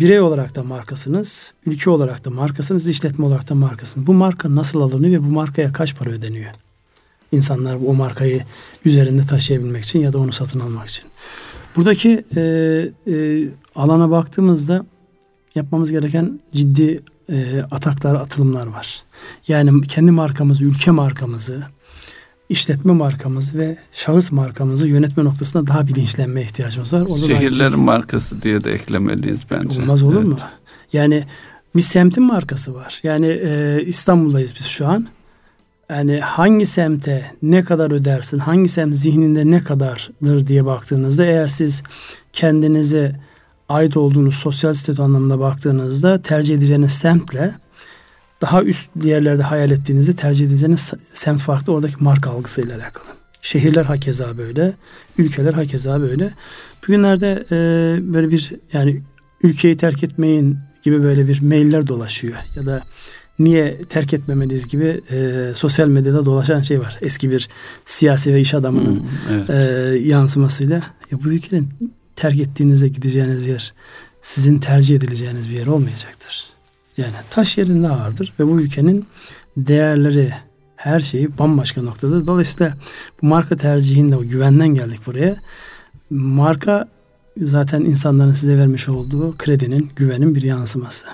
Birey olarak da markasınız, ülke olarak da markasınız, işletme olarak da markasınız. Bu marka nasıl alınıyor ve bu markaya kaç para ödeniyor? İnsanlar o markayı üzerinde taşıyabilmek için ya da onu satın almak için. Buradaki e, e, alana baktığımızda yapmamız gereken ciddi e, ataklar, atılımlar var. Yani kendi markamızı, ülke markamızı, işletme markamızı ve şahıs markamızı yönetme noktasında daha bilinçlenmeye ihtiyacımız var. Orada Şehirlerin ciddi... markası diye de eklemeliyiz bence. Olmaz olur evet. mu? Yani bir semtin markası var. Yani e, İstanbul'dayız biz şu an yani hangi semte ne kadar ödersin, hangi semt zihninde ne kadardır diye baktığınızda eğer siz kendinize ait olduğunuz sosyal statü anlamında baktığınızda tercih edeceğiniz semtle daha üst yerlerde hayal ettiğinizde tercih edeceğiniz semt farklı oradaki marka algısıyla alakalı. Şehirler hakeza böyle, ülkeler hakeza böyle. Bugünlerde e, böyle bir yani ülkeyi terk etmeyin gibi böyle bir mailler dolaşıyor ya da niye terk etmemeliyiz gibi e, sosyal medyada dolaşan şey var. Eski bir siyasi ve iş adamının hmm, evet. e, yansımasıyla. Ya bu ülkenin terk ettiğinizde gideceğiniz yer sizin tercih edileceğiniz bir yer olmayacaktır. Yani taş yerinde vardır ve bu ülkenin değerleri her şeyi bambaşka noktada. Dolayısıyla bu marka tercihinde o güvenden geldik buraya. Marka zaten insanların size vermiş olduğu kredinin, güvenin bir yansıması.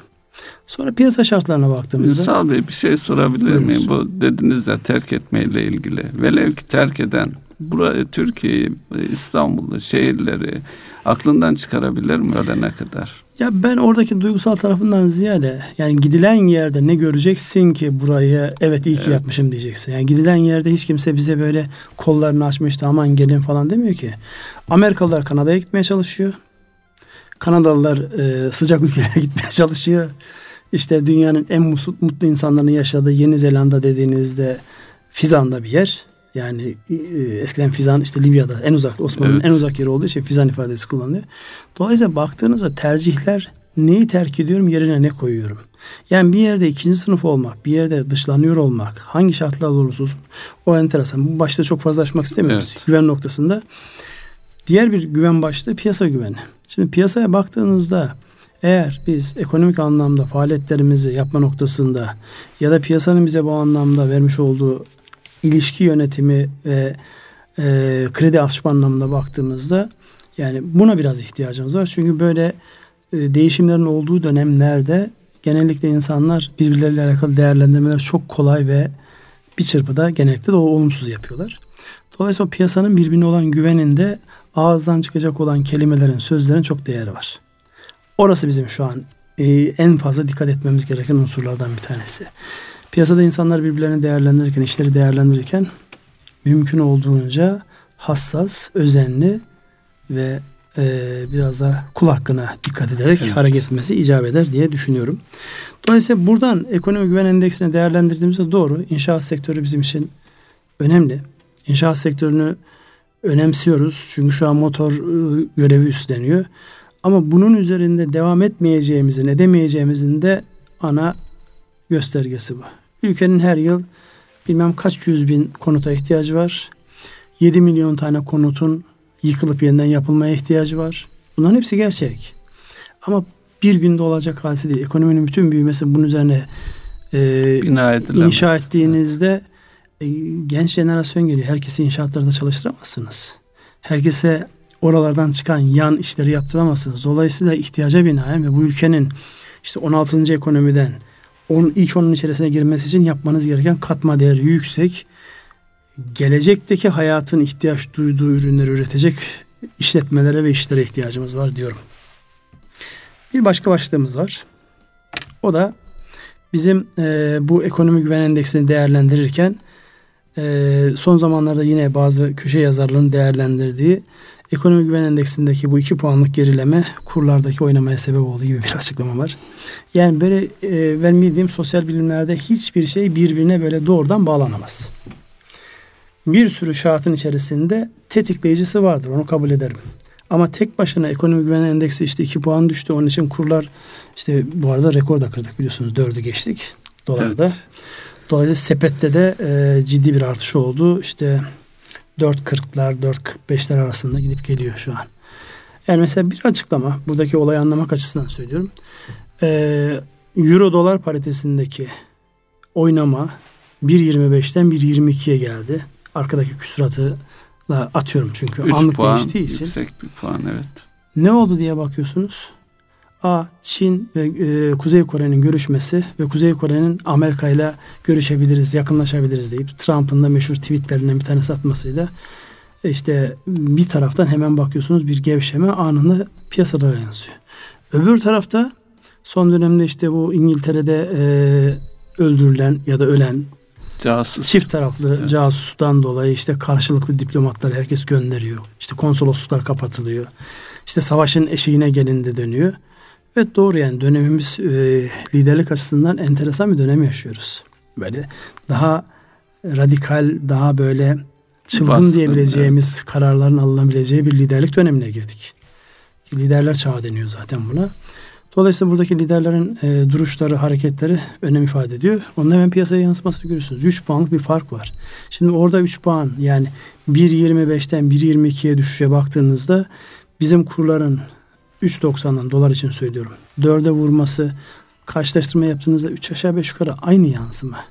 Sonra piyasa şartlarına baktığımızda... Ünsal Bey bir şey sorabilir miyim? Bu dediniz ya terk etmeyle ilgili. Velev ki terk eden burayı, Türkiye'yi, İstanbul'u, şehirleri aklından çıkarabilir mi ölene kadar? Ya ben oradaki duygusal tarafından ziyade yani gidilen yerde ne göreceksin ki burayı evet iyi ki evet. yapmışım diyeceksin. Yani gidilen yerde hiç kimse bize böyle kollarını açmıştı aman gelin falan demiyor ki. Amerikalılar Kanada'ya gitmeye çalışıyor. Kanadalılar e, sıcak ülkelere gitmeye çalışıyor. İşte dünyanın en mutlu, mutlu insanların yaşadığı Yeni Zelanda dediğinizde Fizan'da bir yer. Yani e, eskiden Fizan işte Libya'da en uzak Osmanlı'nın evet. en uzak yeri olduğu için Fizan ifadesi kullanılıyor. Dolayısıyla baktığınızda tercihler neyi terk ediyorum yerine ne koyuyorum? Yani bir yerde ikinci sınıf olmak, bir yerde dışlanıyor olmak, hangi şartlar olursa olsun o enteresan. Bu başta çok fazla açmak istemiyoruz. Evet. Güven noktasında. Diğer bir güven başlığı piyasa güveni. Şimdi piyasaya baktığınızda eğer biz ekonomik anlamda faaliyetlerimizi yapma noktasında ya da piyasanın bize bu anlamda vermiş olduğu ilişki yönetimi ve e, kredi alışma anlamında baktığımızda yani buna biraz ihtiyacımız var. Çünkü böyle e, değişimlerin olduğu dönemlerde genellikle insanlar birbirleriyle alakalı değerlendirmeler çok kolay ve bir çırpıda genellikle de olumsuz yapıyorlar. Dolayısıyla piyasanın birbirine olan güveninde ağızdan çıkacak olan kelimelerin, sözlerin çok değeri var. Orası bizim şu an e, en fazla dikkat etmemiz gereken unsurlardan bir tanesi. Piyasada insanlar birbirlerini değerlendirirken, işleri değerlendirirken mümkün olduğunca hassas, özenli ve e, biraz da kul hakkına dikkat ederek evet. hareket etmesi icap eder diye düşünüyorum. Dolayısıyla buradan ekonomi güven endeksini değerlendirdiğimizde doğru. İnşaat sektörü bizim için önemli. İnşaat sektörünü önemsiyoruz. Çünkü şu an motor ıı, görevi üstleniyor. Ama bunun üzerinde devam etmeyeceğimizin, edemeyeceğimizin de ana göstergesi bu. Ülkenin her yıl bilmem kaç yüz bin konuta ihtiyacı var. 7 milyon tane konutun yıkılıp yeniden yapılmaya ihtiyacı var. Bunların hepsi gerçek. Ama bir günde olacak hadise değil. Ekonominin bütün büyümesi bunun üzerine e, inşa ettiğinizde e, genç jenerasyon geliyor. Herkesi inşaatlarda çalıştıramazsınız. Herkese oralardan çıkan yan işleri yaptıramazsınız. Dolayısıyla ihtiyaca binaen ve bu ülkenin işte 16. ekonomiden on, ilk onun içerisine girmesi için yapmanız gereken katma değeri yüksek gelecekteki hayatın ihtiyaç duyduğu ürünleri üretecek işletmelere ve işlere ihtiyacımız var diyorum. Bir başka başlığımız var. O da bizim e, bu ekonomi güven endeksini değerlendirirken e, son zamanlarda yine bazı köşe yazarlarının değerlendirdiği ekonomi güven endeksindeki bu iki puanlık gerileme kurlardaki oynamaya sebep olduğu gibi bir açıklama var. Yani böyle e, ben bildiğim sosyal bilimlerde hiçbir şey birbirine böyle doğrudan bağlanamaz bir sürü şartın içerisinde tetikleyicisi vardır. Onu kabul ederim. Ama tek başına ekonomi güven endeksi işte 2 puan düştü. Onun için kurlar işte bu arada rekor da kırdık biliyorsunuz. Dördü geçtik dolarda. Evet. Dolayısıyla sepette de e, ciddi bir artış oldu. İşte 4.40'lar 4.45'ler arasında gidip geliyor şu an. Yani mesela bir açıklama buradaki olayı anlamak açısından söylüyorum. E, Euro dolar paritesindeki oynama 1.25'ten 1.22'ye geldi arkadaki küsuratı atıyorum çünkü Üç anlık puan, değiştiği için. Yüksek bir puan evet. Ne oldu diye bakıyorsunuz. A. Çin ve e, Kuzey Kore'nin görüşmesi ve Kuzey Kore'nin Amerika ile görüşebiliriz, yakınlaşabiliriz deyip Trump'ın da meşhur tweetlerinden bir tanesi atmasıyla e, işte bir taraftan hemen bakıyorsunuz bir gevşeme anında piyasalara yansıyor. Öbür tarafta son dönemde işte bu İngiltere'de e, öldürülen ya da ölen Casus. Çift taraflı evet. casustan dolayı işte karşılıklı diplomatlar herkes gönderiyor. İşte konsolosluklar kapatılıyor. İşte savaşın eşiğine gelindi dönüyor. Evet doğru yani dönemimiz e, liderlik açısından enteresan bir dönem yaşıyoruz. Böyle daha radikal, daha böyle çılgın Bastın, diyebileceğimiz evet. kararların alınabileceği bir liderlik dönemine girdik. Liderler çağı deniyor zaten buna. Dolayısıyla buradaki liderlerin e, duruşları, hareketleri önem ifade ediyor. Onun hemen piyasaya yansımasını görüyorsunuz. 3 puanlık bir fark var. Şimdi orada 3 puan yani 1.25'ten 1.22'ye düşüşe baktığınızda bizim kurların 3.90'dan dolar için söylüyorum. 4'e vurması karşılaştırma yaptığınızda 3 aşağı 5 yukarı aynı yansıma.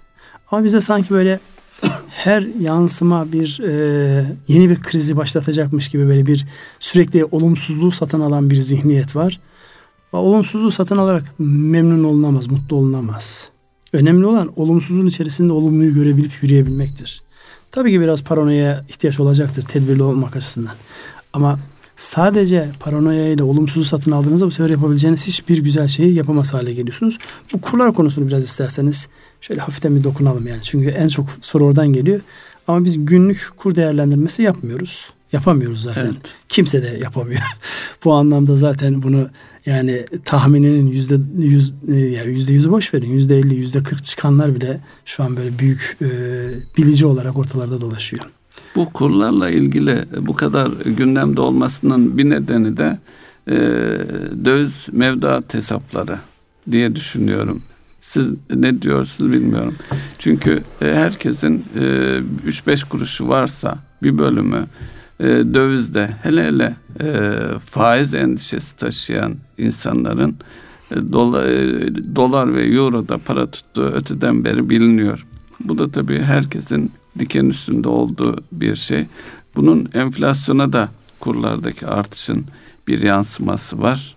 Ama bize sanki böyle her yansıma bir e, yeni bir krizi başlatacakmış gibi böyle bir sürekli olumsuzluğu satın alan bir zihniyet var. Olumsuzluğu satın alarak memnun olunamaz, mutlu olunamaz. Önemli olan olumsuzluğun içerisinde olumluyu görebilip yürüyebilmektir. Tabii ki biraz paranoya ihtiyaç olacaktır tedbirli olmak açısından. Ama sadece paranoya ile olumsuzu satın aldığınızda bu sefer yapabileceğiniz hiçbir güzel şeyi yapamaz hale geliyorsunuz. Bu kurlar konusunu biraz isterseniz şöyle hafiften bir dokunalım yani. Çünkü en çok soru oradan geliyor. Ama biz günlük kur değerlendirmesi yapmıyoruz. Yapamıyoruz zaten. Evet. Kimse de yapamıyor. Bu anlamda zaten bunu yani tahmininin yüzde yüz e, yani yüzde yüzü boş verin yüzde elli yüzde kırk çıkanlar bile şu an böyle büyük e, bilici olarak ortalarda dolaşıyor. Bu kurlarla ilgili bu kadar gündemde olmasının bir nedeni de e, döviz mevduat hesapları diye düşünüyorum. Siz ne diyorsunuz bilmiyorum. Çünkü e, herkesin e, 3-5 kuruşu varsa bir bölümü e, dövizde hele hele e, faiz endişesi taşıyan insanların e, dolar, e, ve euroda para tuttuğu öteden beri biliniyor. Bu da tabii herkesin diken üstünde olduğu bir şey. Bunun enflasyona da kurlardaki artışın bir yansıması var.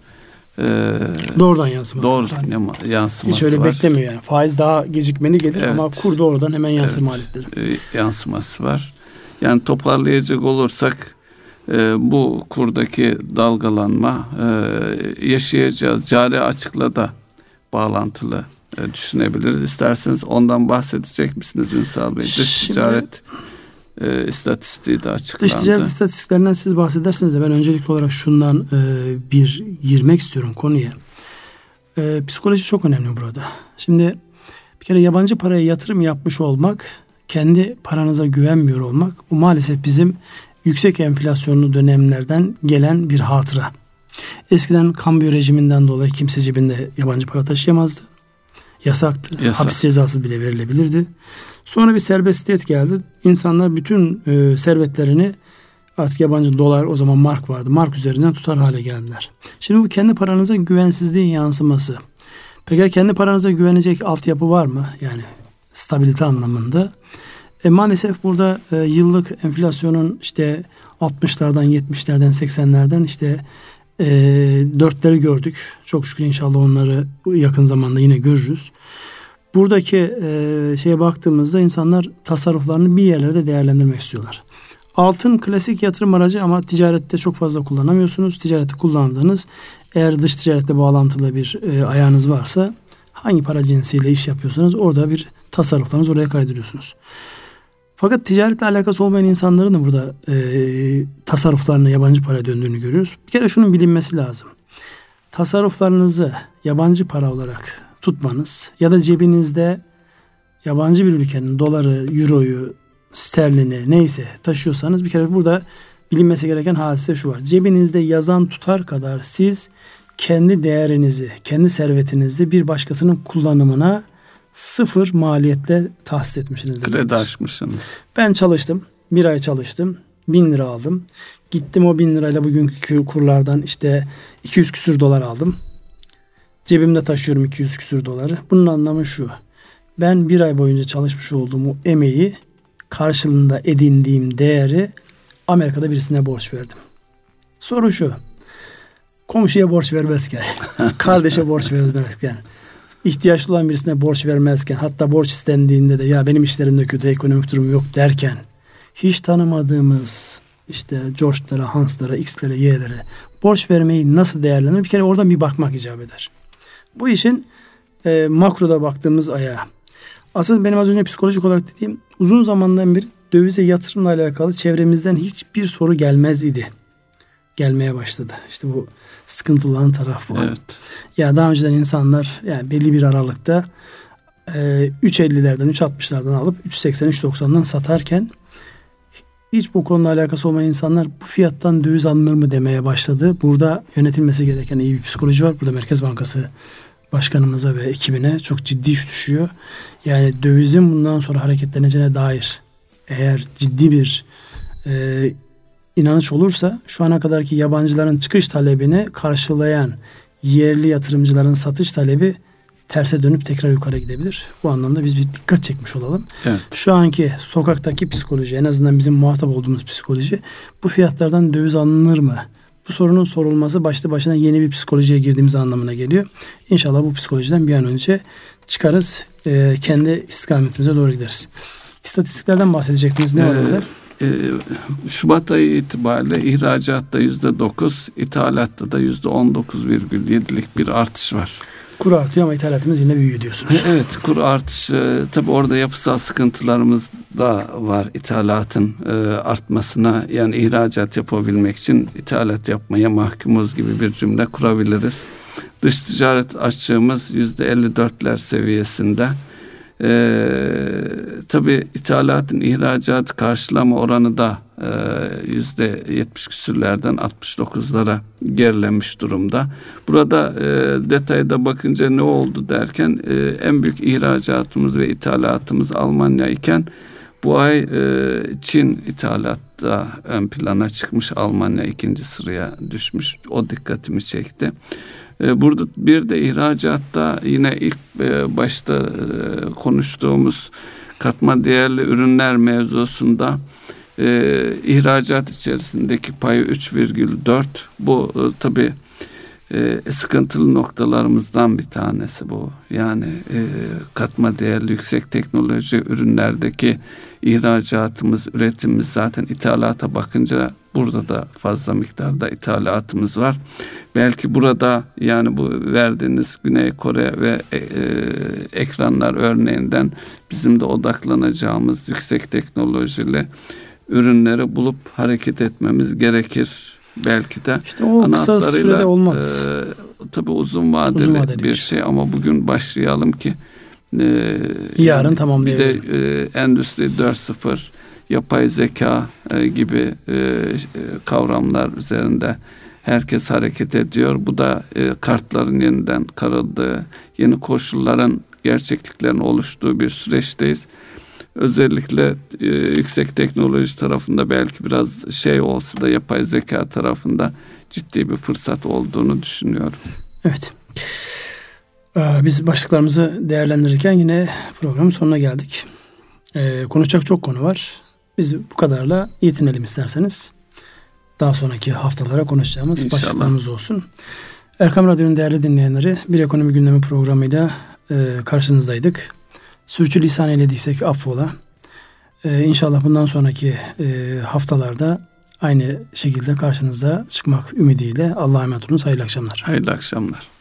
Ee, doğrudan yansıması doğrudan var. yansıması Hiç öyle var. beklemiyor yani. Faiz daha gecikmeli gelir evet. ama kur doğrudan hemen yansır evet. maliyetleri. Ee, yansıması var. Yani toparlayacak olursak e, bu kurdaki dalgalanma e, yaşayacağız. Cari açıkla da bağlantılı düşünebiliriz. İsterseniz ondan bahsedecek misiniz Ünsal Bey? Dış ticaret e, istatistiği de açıklandı. Dış ticaret istatistiklerinden siz bahsederseniz de ben öncelikli olarak şundan e, bir girmek istiyorum konuya. E, psikoloji çok önemli burada. Şimdi bir kere yabancı paraya yatırım yapmış olmak, kendi paranıza güvenmiyor olmak, bu maalesef bizim yüksek enflasyonlu dönemlerden gelen bir hatıra. Eskiden kambiyo rejiminden dolayı kimse cebinde yabancı para taşıyamazdı. Yasaktı. Yasak. Hapis cezası bile verilebilirdi. Sonra bir serbestiyet geldi. İnsanlar bütün e, servetlerini artık yabancı dolar o zaman mark vardı. Mark üzerinden tutar hale geldiler. Şimdi bu kendi paranıza güvensizliğin yansıması. Peki kendi paranıza güvenecek altyapı var mı? Yani stabilite anlamında. E, maalesef burada e, yıllık enflasyonun işte 60'lardan 70'lerden 80'lerden işte e, dörtleri gördük. Çok şükür inşallah onları yakın zamanda yine görürüz. Buradaki e, şeye baktığımızda insanlar tasarruflarını bir yerlerde değerlendirmek istiyorlar. Altın klasik yatırım aracı ama ticarette çok fazla kullanamıyorsunuz. Ticarette kullandığınız eğer dış ticarette bağlantılı bir e, ayağınız varsa hangi para cinsiyle iş yapıyorsanız orada bir tasarruflarınızı oraya kaydırıyorsunuz. Fakat ticaretle alakası olmayan insanların da burada e, tasarruflarına yabancı para döndüğünü görüyoruz. Bir kere şunun bilinmesi lazım. Tasarruflarınızı yabancı para olarak tutmanız ya da cebinizde yabancı bir ülkenin doları, euroyu, sterlini neyse taşıyorsanız bir kere burada bilinmesi gereken hadise şu var. Cebinizde yazan tutar kadar siz kendi değerinizi, kendi servetinizi bir başkasının kullanımına sıfır maliyetle tahsis etmişsiniz. Kredi açmışsınız. Ben çalıştım. Bir ay çalıştım. Bin lira aldım. Gittim o bin lirayla bugünkü kurlardan işte 200 küsür dolar aldım. Cebimde taşıyorum 200 küsür doları. Bunun anlamı şu. Ben bir ay boyunca çalışmış olduğum emeği karşılığında edindiğim değeri Amerika'da birisine borç verdim. Soru şu. Komşuya borç vermezken, kardeşe borç vermezken, ihtiyaçlı olan birisine borç vermezken, hatta borç istendiğinde de ya benim işlerimde kötü ekonomik durum yok derken, hiç tanımadığımız işte George'lara, Hans'lara, X'lere, Y'lere borç vermeyi nasıl değerlendirir? Bir kere oradan bir bakmak icap eder. Bu işin e, makroda baktığımız ayağı. Aslında benim az önce psikolojik olarak dediğim uzun zamandan beri dövize yatırımla alakalı çevremizden hiçbir soru gelmez idi. Gelmeye başladı. İşte bu sıkıntılı olan taraf bu. Evet. Ya daha önceden insanlar yani belli bir aralıkta e, 3.50'lerden 3.60'lardan alıp 3.80 3.90'dan satarken hiç bu konuyla alakası olmayan insanlar bu fiyattan döviz alınır mı demeye başladı. Burada yönetilmesi gereken iyi bir psikoloji var. Burada Merkez Bankası başkanımıza ve ekibine çok ciddi iş düşüyor. Yani dövizin bundan sonra hareketleneceğine dair eğer ciddi bir e, inanış olursa şu ana kadarki yabancıların çıkış talebini karşılayan yerli yatırımcıların satış talebi terse dönüp tekrar yukarı gidebilir. Bu anlamda biz bir dikkat çekmiş olalım. Evet. Şu anki sokaktaki psikoloji en azından bizim muhatap olduğumuz psikoloji bu fiyatlardan döviz alınır mı? Bu sorunun sorulması başlı başına yeni bir psikolojiye girdiğimiz anlamına geliyor. İnşallah bu psikolojiden bir an önce çıkarız. E, kendi istikametimize doğru gideriz. İstatistiklerden bahsedecektiniz. Ne var ee, orada? E, Şubat ayı itibariyle ihracatta yüzde dokuz, ithalatta da yüzde on dokuz virgül yedilik bir artış var. Kur artıyor ama ithalatımız yine büyüyor diyorsunuz. Evet kur artışı tabi orada yapısal sıkıntılarımız da var ithalatın e, artmasına yani ihracat yapabilmek için ithalat yapmaya mahkumuz gibi bir cümle kurabiliriz. Dış ticaret açığımız yüzde 54'ler seviyesinde. Ee, tabii ithalatın ihracat karşılama oranı da e, yüzde 70 küsürlerden 69'lara gerilemiş durumda. Burada e, detayda bakınca ne oldu derken e, en büyük ihracatımız ve ithalatımız Almanya iken bu ay e, Çin ithalatta ön plana çıkmış Almanya ikinci sıraya düşmüş. O dikkatimi çekti. E, burada bir de ihracatta yine ilk e, başta e, konuştuğumuz katma değerli ürünler mevzusunda ihracat içerisindeki payı 3,4 bu tabi sıkıntılı noktalarımızdan bir tanesi bu. Yani katma değerli yüksek teknoloji ürünlerdeki ihracatımız, üretimimiz zaten ithalata bakınca burada da fazla miktarda ithalatımız var. Belki burada yani bu verdiğiniz Güney Kore ve e, e, ekranlar örneğinden bizim de odaklanacağımız yüksek teknolojili ürünleri bulup hareket etmemiz gerekir belki de. İşte o kısa sürede olmaz. E, tabii uzun vadeli, uzun vadeli bir şey ama bugün başlayalım ki e, yarın yani tamamlayalım. Bir de e, Endüstri 4.0 yapay zeka e, gibi e, e, kavramlar üzerinde herkes hareket ediyor. Bu da e, kartların yeniden karıldığı, yeni koşulların gerçekliklerin oluştuğu bir süreçteyiz. Özellikle e, yüksek teknoloji tarafında belki biraz şey olsa da yapay zeka tarafında ciddi bir fırsat olduğunu düşünüyorum. Evet. Ee, biz başlıklarımızı değerlendirirken yine programın sonuna geldik. Ee, konuşacak çok konu var. Biz bu kadarla yetinelim isterseniz. Daha sonraki haftalara konuşacağımız İnşallah. başlıklarımız olsun. Erkam Radyo'nun değerli dinleyenleri bir ekonomi gündemi programıyla e, karşınızdaydık. Sürçülisan eylediysek affola. E, inşallah bundan sonraki e, haftalarda aynı şekilde karşınıza çıkmak ümidiyle Allah'a emanet olun. Hayırlı akşamlar. Hayırlı akşamlar.